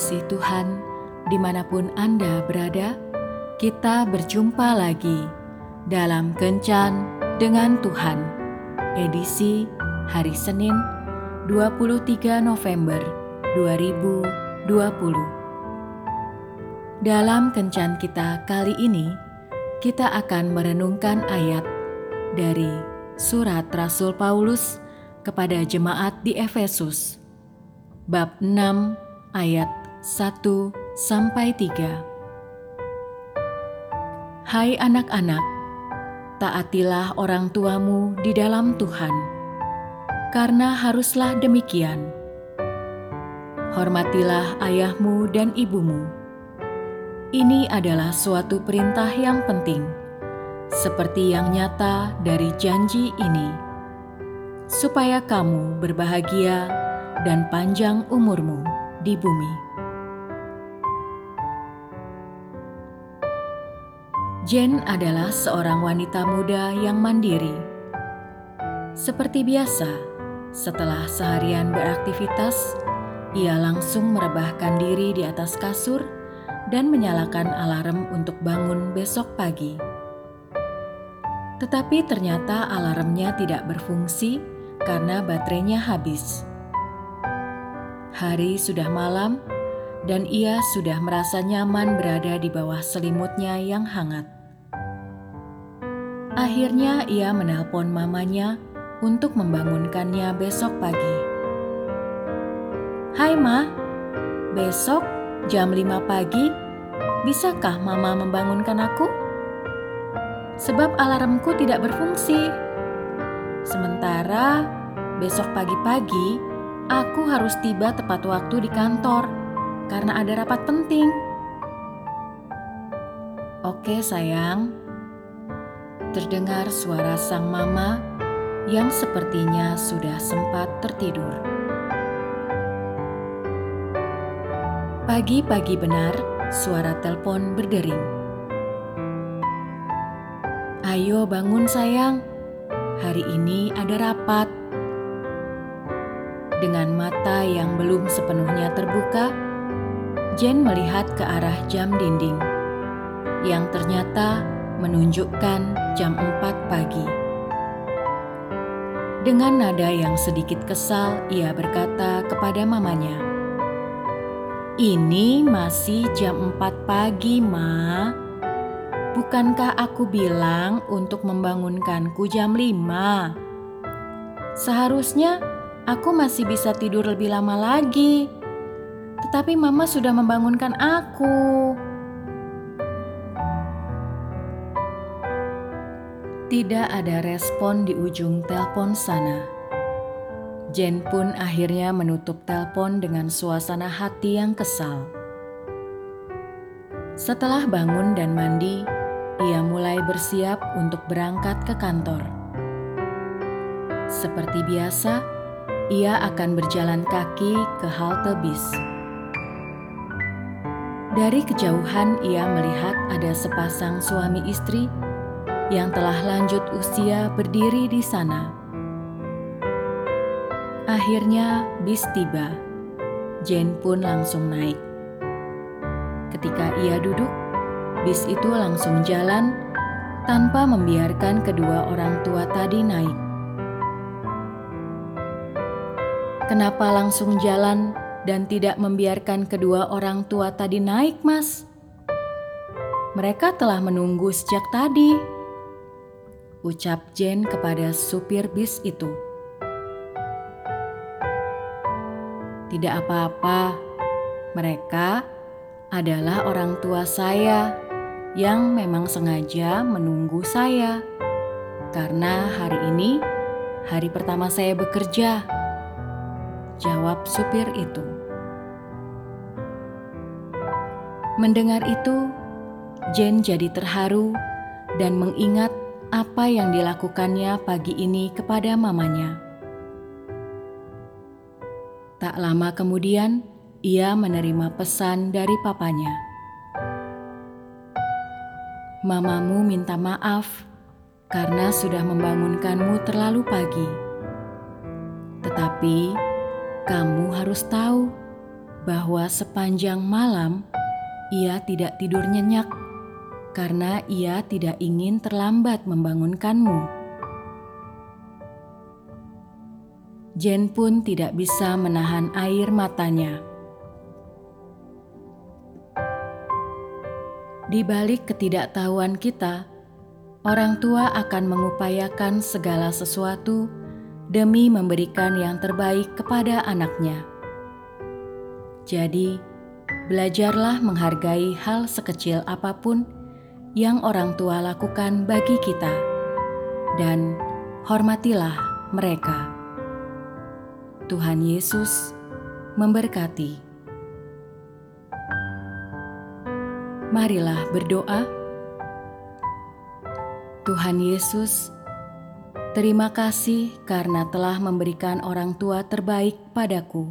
kasih Tuhan, di mana pun Anda berada, kita berjumpa lagi dalam Kencan dengan Tuhan, edisi hari Senin 23 November 2020. Dalam Kencan kita kali ini, kita akan merenungkan ayat dari surat Rasul Paulus kepada jemaat di Efesus, bab 6 ayat 1 sampai 3. Hai anak-anak, taatilah orang tuamu di dalam Tuhan, karena haruslah demikian. Hormatilah ayahmu dan ibumu. Ini adalah suatu perintah yang penting, seperti yang nyata dari janji ini, supaya kamu berbahagia dan panjang umurmu di bumi. Jen adalah seorang wanita muda yang mandiri. Seperti biasa, setelah seharian beraktivitas, ia langsung merebahkan diri di atas kasur dan menyalakan alarm untuk bangun besok pagi. Tetapi ternyata alarmnya tidak berfungsi karena baterainya habis. Hari sudah malam, dan ia sudah merasa nyaman berada di bawah selimutnya yang hangat. Akhirnya, ia menelpon mamanya untuk membangunkannya besok pagi. "Hai, Ma, besok jam 5 pagi, bisakah Mama membangunkan aku? Sebab alarmku tidak berfungsi. Sementara besok pagi-pagi." Aku harus tiba tepat waktu di kantor karena ada rapat penting. Oke, sayang. Terdengar suara sang mama yang sepertinya sudah sempat tertidur. Pagi-pagi benar, suara telepon berdering. Ayo bangun sayang, hari ini ada rapat. Dengan mata yang belum sepenuhnya terbuka, Jen melihat ke arah jam dinding yang ternyata menunjukkan jam 4 pagi. Dengan nada yang sedikit kesal, ia berkata kepada mamanya, "Ini masih jam 4 pagi, Ma. Bukankah aku bilang untuk membangunkanku jam 5? Seharusnya aku masih bisa tidur lebih lama lagi. Tetapi mama sudah membangunkan aku. Tidak ada respon di ujung telepon sana. Jen pun akhirnya menutup telepon dengan suasana hati yang kesal. Setelah bangun dan mandi, ia mulai bersiap untuk berangkat ke kantor. Seperti biasa, ia akan berjalan kaki ke halte bis. Dari kejauhan, ia melihat ada sepasang suami istri yang telah lanjut usia berdiri di sana. Akhirnya, bis tiba. Jane pun langsung naik. Ketika ia duduk, bis itu langsung jalan tanpa membiarkan kedua orang tua tadi naik. Kenapa langsung jalan dan tidak membiarkan kedua orang tua tadi naik, Mas? Mereka telah menunggu sejak tadi. Ucap Jen kepada supir bis itu. Tidak apa-apa, mereka adalah orang tua saya yang memang sengaja menunggu saya. Karena hari ini hari pertama saya bekerja jawab supir itu. Mendengar itu, Jen jadi terharu dan mengingat apa yang dilakukannya pagi ini kepada mamanya. Tak lama kemudian, ia menerima pesan dari papanya. Mamamu minta maaf karena sudah membangunkanmu terlalu pagi. Tetapi kamu harus tahu bahwa sepanjang malam ia tidak tidur nyenyak karena ia tidak ingin terlambat membangunkanmu. Jen pun tidak bisa menahan air matanya. Di balik ketidaktahuan kita, orang tua akan mengupayakan segala sesuatu demi memberikan yang terbaik kepada anaknya. Jadi, belajarlah menghargai hal sekecil apa pun yang orang tua lakukan bagi kita, dan hormatilah mereka. Tuhan Yesus memberkati. Marilah berdoa. Tuhan Yesus, terima kasih karena telah memberikan orang tua terbaik padaku.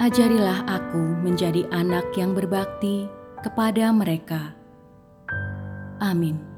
Ajarilah aku menjadi anak yang berbakti kepada mereka. Amin.